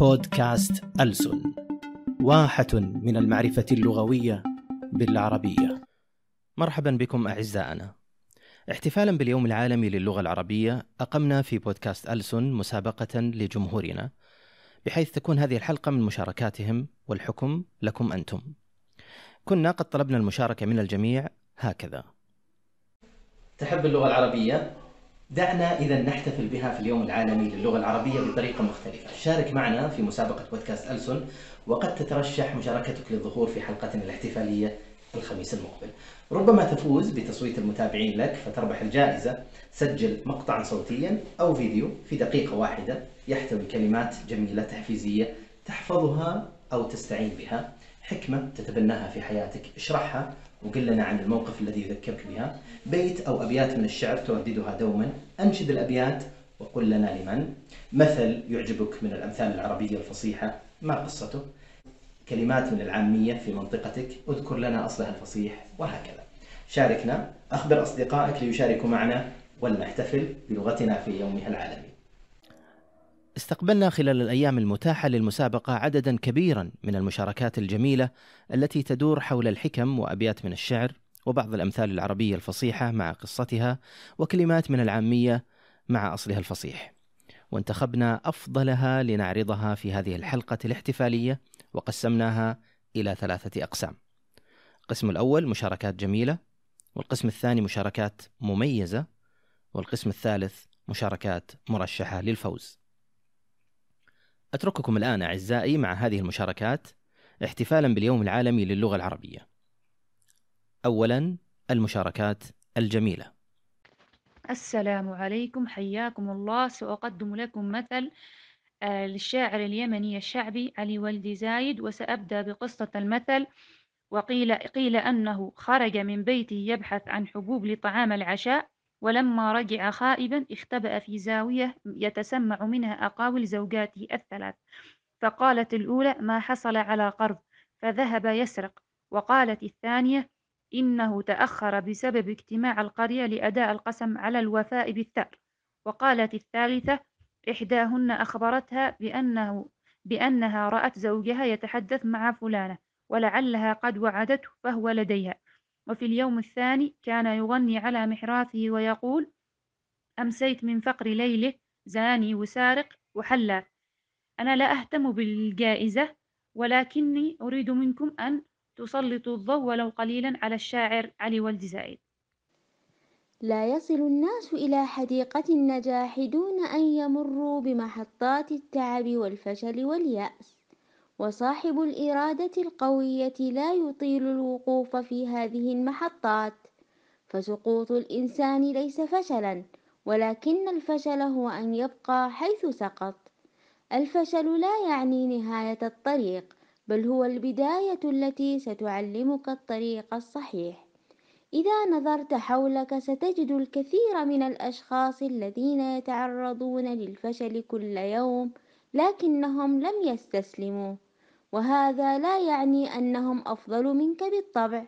بودكاست ألسن واحة من المعرفة اللغوية بالعربية. مرحبا بكم أعزائنا. احتفالا باليوم العالمي للغة العربية أقمنا في بودكاست ألسن مسابقة لجمهورنا بحيث تكون هذه الحلقة من مشاركاتهم والحكم لكم أنتم. كنا قد طلبنا المشاركة من الجميع هكذا. تحب اللغة العربية؟ دعنا إذا نحتفل بها في اليوم العالمي للغة العربية بطريقة مختلفة. شارك معنا في مسابقة بودكاست ألسن وقد تترشح مشاركتك للظهور في حلقتنا الاحتفالية الخميس المقبل. ربما تفوز بتصويت المتابعين لك فتربح الجائزة. سجل مقطعا صوتيا أو فيديو في دقيقة واحدة يحتوي كلمات جميلة تحفيزية تحفظها أو تستعين بها. حكمة تتبناها في حياتك اشرحها وقل لنا عن الموقف الذي يذكرك بها. بيت أو أبيات من الشعر ترددها دوما. أنشد الأبيات وقل لنا لمن. مثل يعجبك من الأمثال العربية الفصيحة. ما قصته؟ كلمات من العامية في منطقتك. اذكر لنا أصلها الفصيح. وهكذا. شاركنا. أخبر أصدقائك ليشاركوا معنا. ولنحتفل بلغتنا في يومها العالمي. استقبلنا خلال الأيام المتاحة للمسابقة عددا كبيرا من المشاركات الجميلة التي تدور حول الحكم وأبيات من الشعر وبعض الأمثال العربية الفصيحة مع قصتها وكلمات من العامية مع أصلها الفصيح. وانتخبنا أفضلها لنعرضها في هذه الحلقة الاحتفالية وقسمناها إلى ثلاثة أقسام. القسم الأول مشاركات جميلة والقسم الثاني مشاركات مميزة والقسم الثالث مشاركات مرشحة للفوز. أترككم الآن أعزائي مع هذه المشاركات احتفالا باليوم العالمي للغة العربية. أولا المشاركات الجميلة. السلام عليكم حياكم الله. سأقدم لكم مثل آه، للشاعر اليمني الشعبي علي ولد زايد وسأبدأ بقصة المثل. وقيل قيل أنه خرج من بيته يبحث عن حبوب لطعام العشاء. ولما رجع خائبا اختبأ في زاوية يتسمع منها أقاويل زوجاته الثلاث فقالت الأولى ما حصل على قرض؟ فذهب يسرق وقالت الثانية إنه تأخر بسبب اجتماع القرية لأداء القسم على الوفاء بالثأر. وقالت الثالثة إحداهن أخبرتها بأنه بأنها رأت زوجها يتحدث مع فلانة ولعلها قد وعدته فهو لديها. وفي اليوم الثاني كان يغني على محراثه ويقول أمسيت من فقر ليله زاني وسارق وحلاف أنا لا أهتم بالجائزة ولكني أريد منكم أن تسلطوا الضوء ولو قليلا على الشاعر علي ولد زايد. لا يصل الناس إلى حديقة النجاح دون أن يمروا بمحطات التعب والفشل واليأس. وصاحب الإرادة القوية لا يطيل الوقوف في هذه المحطات. فسقوط الإنسان ليس فشلا ولكن الفشل هو أن يبقى حيث سقط. الفشل لا يعني نهاية الطريق بل هو البداية التي ستعلمك الطريق الصحيح. إذا نظرت حولك ستجد الكثير من الأشخاص الذين يتعرضون للفشل كل يوم لكنهم لم يستسلموا. وهذا لا يعني أنهم أفضل منك بالطبع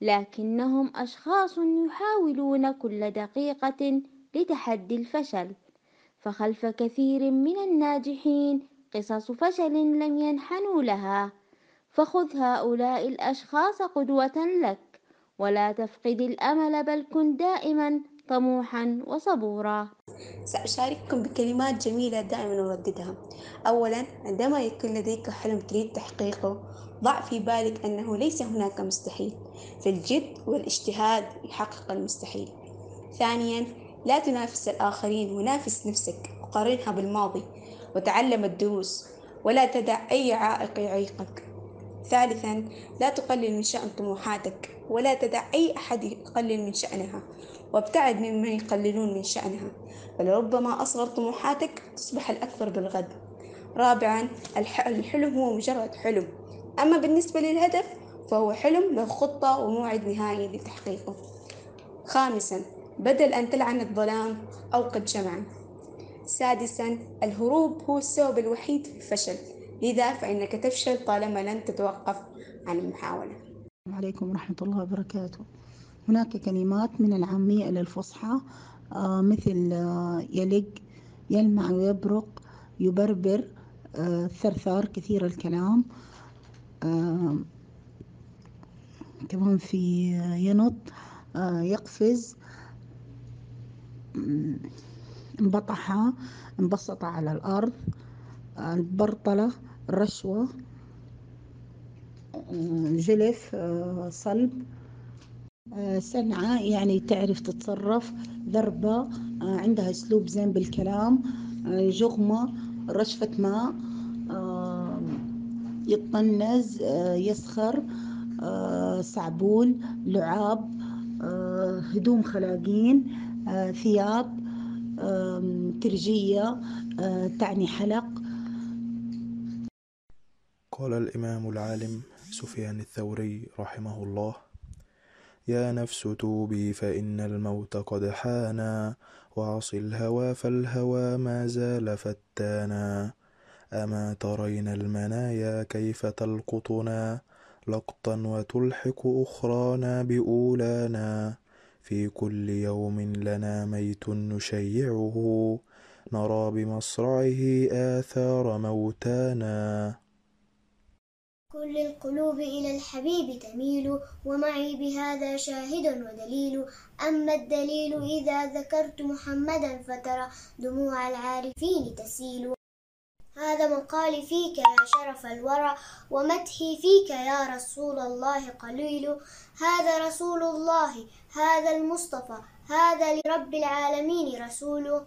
لكنهم أشخاص يحاولون كل دقيقة لتحدي الفشل فخلف كثير من الناجحين قصص فشل لم ينحنوا لها فخذ هؤلاء الأشخاص قدوة لك ولا تفقد الأمل بل كن دائما طموحا وصبورا. سأشارككم بكلمات جميلة دائما أرددها. أولا عندما يكون لديك حلم تريد تحقيقه ضع في بالك أنه ليس هناك مستحيل. في الجد والاجتهاد يحقق المستحيل. ثانيا لا تنافس الآخرين ونافس نفسك وقارنها بالماضي وتعلم الدروس ولا تدع أي عائق يعيقك. ثالثا لا تقلل من شأن طموحاتك ولا تدع أي أحد يقلل من شأنها. وابتعد ممن يقللون من شأنها فلربما أصغر طموحاتك تصبح الأكبر بالغد. رابعا الحلم هو مجرد حلم. أما بالنسبة للهدف فهو حلم له خطة وموعد نهائي لتحقيقه. خامسا بدل أن تلعن الظلام أوقد شمعا سادسا الهروب هو السبب الوحيد في الفشل. لذا فإنك تفشل طالما لن تتوقف عن المحاولة. عليكم ورحمة الله وبركاته. هناك كلمات من العامية إلى الفصحى آه مثل آه يلق يلمع ويبرق يبربر آه، ثرثار كثير الكلام. كمان في ينط يقفز انبطح انبسط على الأرض البرطلة الرشوة جلف صلب. سنعة يعني تعرف تتصرف ذربة عندها أسلوب زين بالكلام جغمة رشفة ماء يطنز يسخر صعبول لعاب هدوم خلاقين ثياب ترجية تعني حلق. قال الإمام العالم سفيان الثوري رحمه الله يا نفس توبي فإن الموت قد حانا. وعص الهوى فالهوى ما زال فتانا. أما ترين المنايا كيف تلقطنا؟ لقطا وتلحق أخرانا بأولانا. في كل يوم لنا ميت نشيعه. نرى بمصرعه آثار موتانا. كل القلوب إلى الحبيب تميل ومعي بهذا شاهد ودليل. أما الدليل إذا ذكرت محمدا فترى دموع العارفين تسيل. هذا مقالي فيك يا شرف الورى ومدحي فيك يا رسول الله قليل. هذا رسول الله هذا المصطفى هذا لرب العالمين رسول.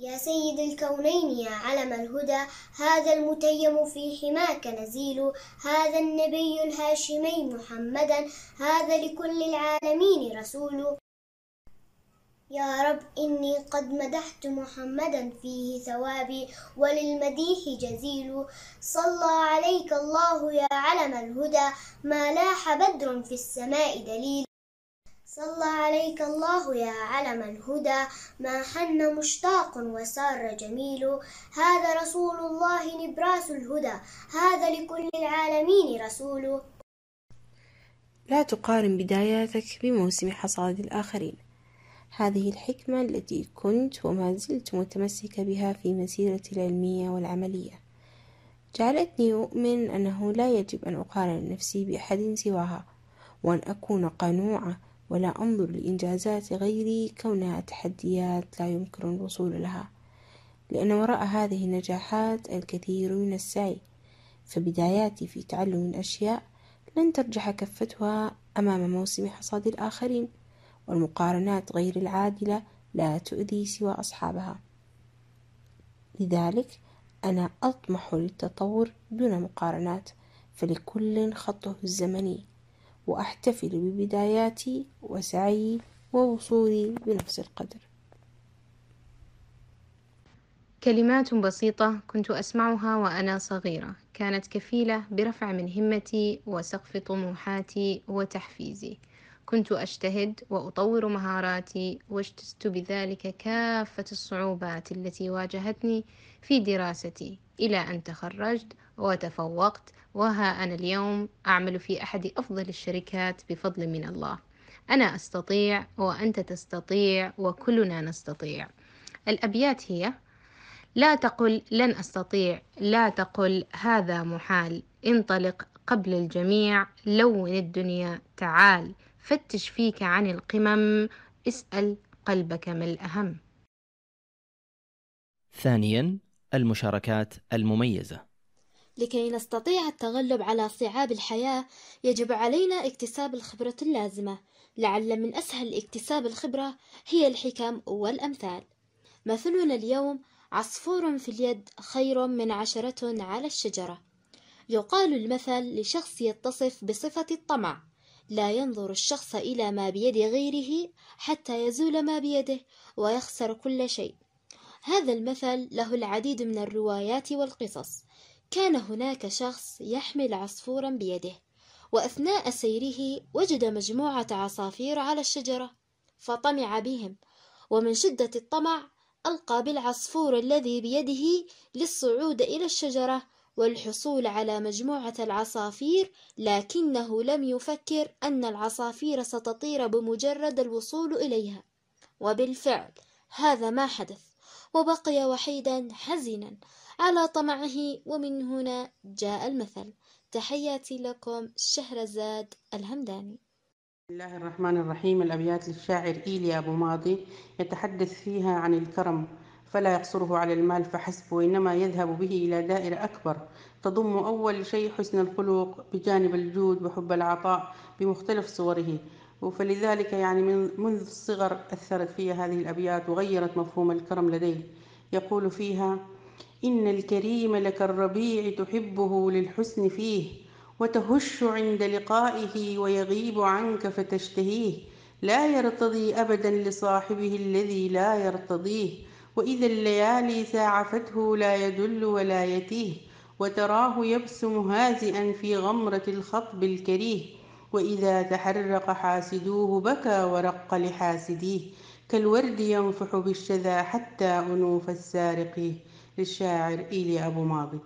يا سيد الكونين يا علم الهدى هذا المتيم في حماك نزيل هذا النبي الهاشمي محمدا هذا لكل العالمين رسول. يا رب إني قد مدحت محمدا فيه ثوابي وللمديح جزيل. صلى عليك الله يا علم الهدى ما لاح بدر في السماء دليل. صلى عليك الله يا علم الهدى ما حن مشتاق وسار جميل. هذا رسول الله نبراس الهدى هذا لكل العالمين رسول. لا تقارن بداياتك بموسم حصاد الآخرين. هذه الحكمة التي كنت وما زلت متمسكة بها في مسيرتي العلمية والعملية. جعلتني أؤمن أنه لا يجب أن أقارن نفسي بأحد سواها وأن أكون قنوعة ولا أنظر لإنجازات غيري كونها تحديات لا يمكن الوصول لها لأن وراء هذه النجاحات الكثير من السعي. فبداياتي في تعلم الأشياء لن ترجح كفتها أمام موسم حصاد الآخرين والمقارنات غير العادلة لا تؤذي سوى أصحابها. لذلك أنا أطمح للتطور دون مقارنات فلكل خطه الزمني. وأحتفل ببداياتي وسعي ووصولي بنفس القدر. كلمات بسيطة كنت أسمعها وأنا صغيرة. كانت كفيلة برفع من همتي وسقف طموحاتي وتحفيزي. كنت أجتهد وأطور مهاراتي واجتزت بذلك كافة الصعوبات التي واجهتني في دراستي. إلى أن تخرجت وتفوقت وها أنا اليوم أعمل في أحد أفضل الشركات بفضل من الله. أنا أستطيع وأنت تستطيع وكلنا نستطيع. الأبيات هي لا تقل لن أستطيع لا تقل هذا محال. انطلق قبل الجميع لون الدنيا تعال. فتش فيك عن القمم اسأل قلبك ما الأهم. ثانيا المشاركات المميزة. لكي نستطيع التغلب على صعاب الحياة يجب علينا اكتساب الخبرة اللازمة. لعل من أسهل اكتساب الخبرة هي الحكم والأمثال. مثلنا اليوم عصفور في اليد خير من عشرة على الشجرة. يقال المثل لشخص يتصف بصفة الطمع. لا ينظر الشخص إلى ما بيد غيره حتى يزول ما بيده ويخسر كل شيء. هذا المثل له العديد من الروايات والقصص. كان هناك شخص يحمل عصفورا بيده وأثناء سيره وجد مجموعة عصافير على الشجرة فطمع بهم ومن شدة الطمع ألقى بالعصفور الذي بيده للصعود إلى الشجرة والحصول على مجموعة العصافير لكنه لم يفكر أن العصافير ستطير بمجرد الوصول إليها. وبالفعل هذا ما حدث. وبقي وحيدا حزنا على طمعه ومن هنا جاء المثل. تحياتي لكم شهرزاد الهمداني. بسم الله الرحمن الرحيم. الأبيات للشاعر إيليا أبو ماضي. يتحدث فيها عن الكرم فلا يقصره على المال فحسب وإنما يذهب به إلى دائرة أكبر. تضم أول شيء حسن الخلق بجانب الجود وحب العطاء بمختلف صوره. فلذلك يعني من منذ الصغر أثرت في هذه الأبيات وغيرت مفهوم الكرم لدي يقول فيها إن الكريم لك الربيع تحبه للحسن فيه وتهش عند لقائه ويغيب عنك فتشتهيه. لا يرتضي أبدا لصاحبه الذي لا يرتضيه وإذا الليالي ساعفته لا يدل ولا يتيه. وتراه يبسم هازئا في غمرة الخطب الكريه. وإذا تحرق حاسدوه بكى ورق لحاسديه كالورد ينفح بالشذا حتى أنوف السارق للشاعر إيلي أبو ماضي.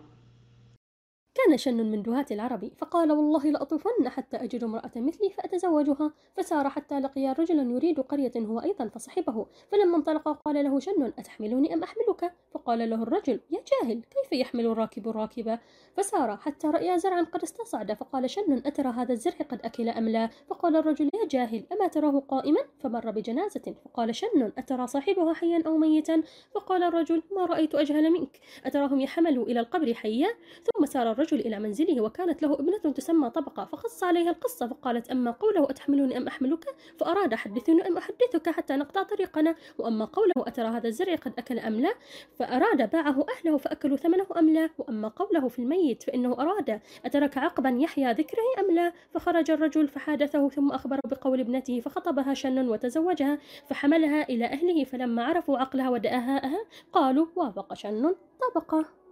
كان شن من دهاة العرب فقال والله لأطوفن حتى أجد امرأة مثلي فأتزوجها. فسار حتى لقي رجلا يريد قرية هو أيضا فصحبه فلما انطلق قال له شن أتحملني أم أحملك؟ فقال له الرجل يا جاهل كيف يحمل الراكب الراكبة فسار حتى رأى زرعا قد استصعد فقال شن أترى هذا الزرع قد أكل أم لا؟ فقال الرجل يا جاهل أما تراه قائما؟ فمر بجنازة. فقال شن أترى صاحبها حيا أو ميتا؟ فقال الرجل ما رأيت أجهل منك. أتراهم يحملوا إلى القبر حيا؟ ثم سار الرجل إلى منزله وكانت له ابنة تسمى طبقة فقص عليها القصة فقالت أما قوله أتحملني أم أحملك؟ فأراد حدثني أم أحدثك حتى نقطع طريقنا وأما قوله أترى هذا الزرع قد أكل أم لا؟ فأراد باعه أهله فأكلوا ثمنه أم لا؟ وأما قوله في الميت فإنه أراد أترك عقبا يحيا ذكره أم لا؟ فخرج الرجل فحادثه ثم أخبره بقول ابنته فخطبها شن وتزوجها فحملها إلى أهله فلما عرفوا عقلها ودآهاءها قالوا وافق شن طبقة.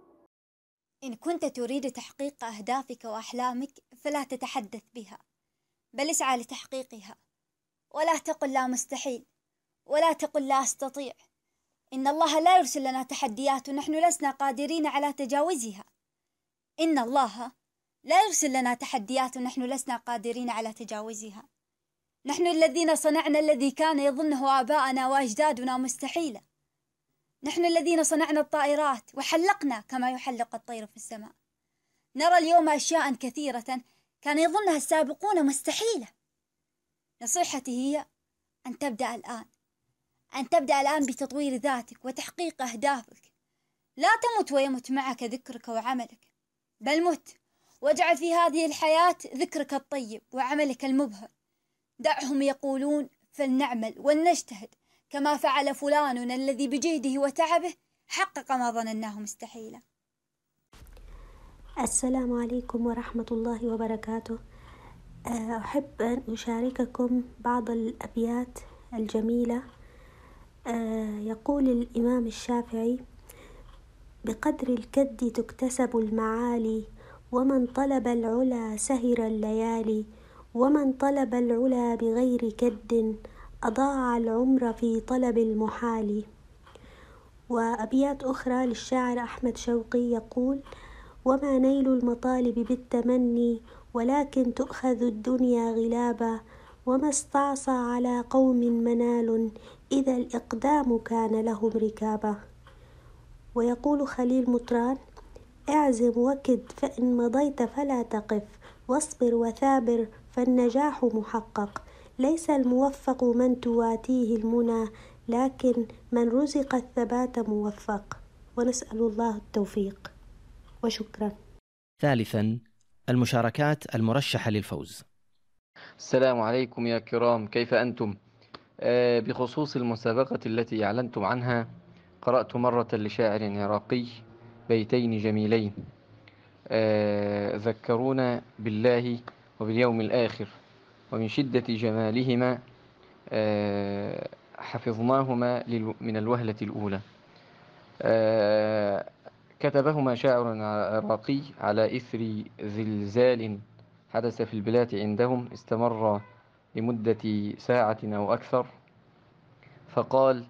إن كنت تريد تحقيق أهدافك وأحلامك فلا تتحدث بها بل اسعى لتحقيقها. ولا تقل لا مستحيل ولا تقل لا أستطيع. إن الله لا يرسل لنا تحديات ونحن لسنا قادرين على تجاوزها. إن الله لا يرسل لنا تحديات ونحن لسنا قادرين على تجاوزها. نحن الذين صنعنا الذي كان يظنه آباءنا وأجدادنا مستحيلا. نحن الذين صنعنا الطائرات وحلقنا كما يحلق الطير في السماء. نرى اليوم أشياء كثيرة كان يظنها السابقون مستحيلة. نصيحتي هي أن تبدأ الآن. أن تبدأ الآن بتطوير ذاتك وتحقيق أهدافك. لا تمت ويمت معك ذكرك وعملك بل مت. واجعل في هذه الحياة ذكرك الطيب وعملك المبهر. دعهم يقولون فلنعمل ولنجتهد. كما فعل فلان الذي بجهده وتعبه حقق ما ظنناه مستحيلا. السلام عليكم ورحمة الله وبركاته. أحب أن أشارككم بعض الأبيات الجميلة. يقول الإمام الشافعي بقدر الكد تكتسب المعالي ومن طلب العلا سهر الليالي ومن طلب العلا بغير كد أضاع العمر في طلب المحال. وأبيات أخرى للشاعر أحمد شوقي يقول وما نيل المطالب بالتمني ولكن تؤخذ الدنيا غلابا وما استعصى على قوم منال إذا الإقدام كان لهم ركابا. ويقول خليل مطران اعزم وكد فإن مضيت فلا تقف واصبر وثابر فالنجاح محقق. ليس الموفق من تواتيه المنى لكن من رزق الثبات موفق. ونسأل الله التوفيق. وشكرا. ثالثا المشاركات المرشحة للفوز. السلام عليكم يا كرام. كيف أنتم؟ آه بخصوص المسابقة التي أعلنتم عنها قرأت مرة لشاعر عراقي بيتين جميلين. آه ذكرونا بالله وباليوم الآخر. ومن شدة جمالهما آه حفظناهما من الوهلة الأولى. كتبهما شاعر عراقي على إثر زلزال حدث في البلاد عندهم استمر لمدة ساعة أو أكثر. فقال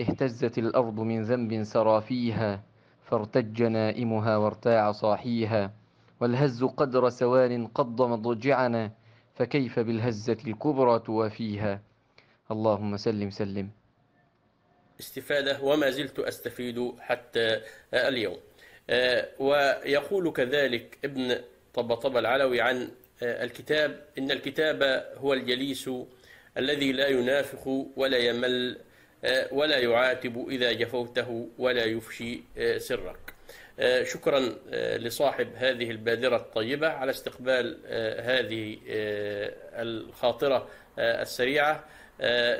اهتزت الأرض من ذنب سرى فيها فارتج نائمها وارتاع صاحيها والهز قدر سوان قض مضجعنا فكيف بالهزة الكبرى توافيها؟ اللهم سلم سلم. استفادة وما زلت أستفيد حتى اليوم. ويقول كذلك ابن طبطب العلوي عن الكتاب إن الكتاب هو الجليس الذي لا ينافق ولا يمل ولا يعاتب إذا جفوته ولا يفشي سرك. شكرا لصاحب هذه البادرة الطيبة على استقبال هذه الخاطرة السريعة.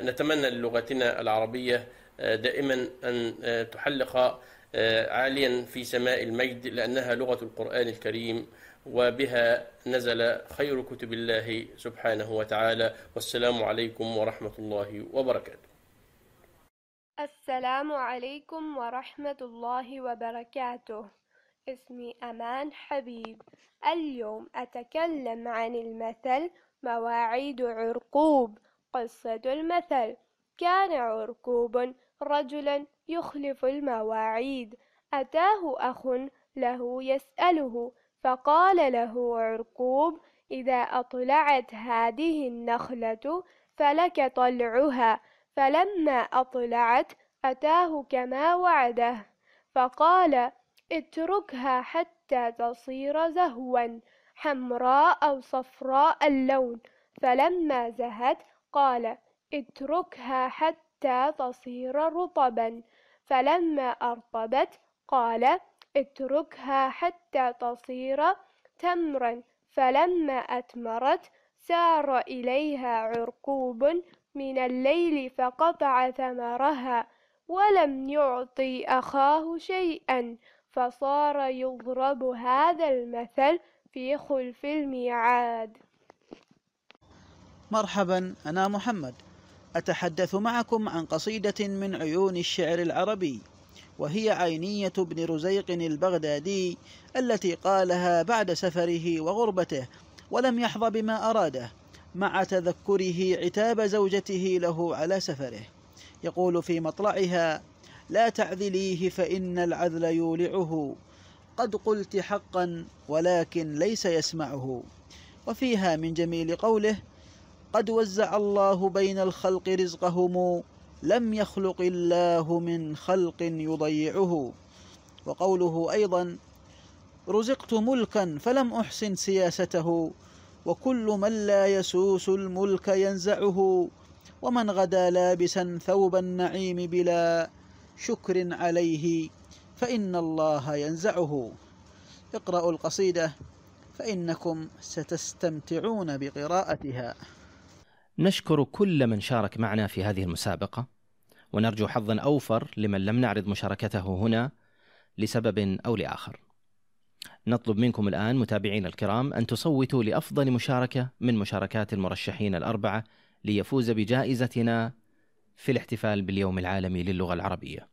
نتمنى للغتنا العربية دائما أن تحلق عاليا في سماء المجد لأنها لغة القرآن الكريم وبها نزل خير كتب الله سبحانه وتعالى. والسلام عليكم ورحمة الله وبركاته. السلام عليكم ورحمة الله وبركاته. اسمي أمان حبيب. اليوم أتكلم عن المثل مواعيد عرقوب. قصة المثل كان عرقوب رجلا يخلف المواعيد. أتاه أخ له يسأله فقال له عرقوب إذا أطلعت هذه النخلة فلك طلعها. فلما أطلعت أتاه كما وعده فقال اتركها حتى تصير زهوا حمراء أو صفراء اللون. فلما زهت قال اتركها حتى تصير رطبا. فلما أرطبت قال اتركها حتى تصير تمرا. فلما أتمرت سار إليها عرقوب من الليل فقطع ثمرها ولم يعطي أخاه شيئا فصار يضرب هذا المثل في خلف الميعاد. مرحبا أنا محمد. أتحدث معكم عن قصيدة من عيون الشعر العربي وهي عينية بن رزيق البغدادي التي قالها بعد سفره وغربته ولم يحظى بما أراده. مع تذكره عتاب زوجته له على سفره. يقول في مطلعها لا تعذليه فإن العذل يولعه. قد قلت حقا ولكن ليس يسمعه. وفيها من جميل قوله قد وزع الله بين الخلق رزقهم لم يخلق الله من خلق يضيعه. وقوله أيضا رزقت ملكا فلم أحسن سياسته. وكل من لا يسوس الملك ينزعه ومن غدا لابسا ثوب النعيم بلا شكر عليه فإن الله ينزعه. اقرأوا القصيدة فإنكم ستستمتعون بقراءتها. نشكر كل من شارك معنا في هذه المسابقة ونرجو حظا أوفر لمن لم نعرض مشاركته هنا لسبب أو لآخر. نطلب منكم الآن متابعينا الكرام أن تصوتوا لأفضل مشاركة من مشاركات المرشحين الأربعة ليفوز بجائزتنا في الاحتفال باليوم العالمي للغة العربية.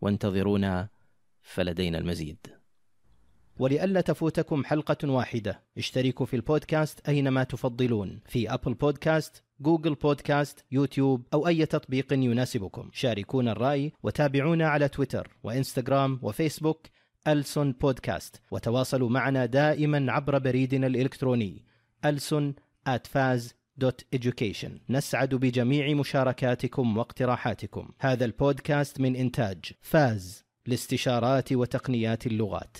وانتظرونا فلدينا المزيد. ولئلا تفوتكم حلقة واحدة. اشتركوا في البودكاست أينما تفضلون. في أبل بودكاست جوجل بودكاست يوتيوب أو أي تطبيق يناسبكم. شاركونا الرأي وتابعونا على تويتر وإنستغرام وفيسبوك ألسن بودكاست. وتواصلوا معنا دائما عبر بريدنا الإلكتروني ألسن education. نسعد بجميع مشاركاتكم واقتراحاتكم. هذا البودكاست من إنتاج فاز لاستشارات وتقنيات اللغات.